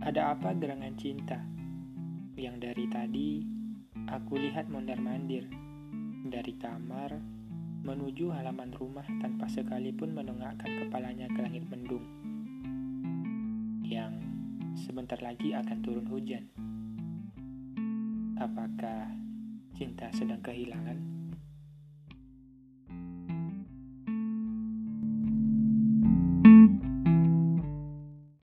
Ada apa gerangan cinta? Yang dari tadi aku lihat mondar-mandir dari kamar menuju halaman rumah tanpa sekalipun menengahkan kepalanya ke langit mendung. Yang sebentar lagi akan turun hujan. Apakah cinta sedang kehilangan?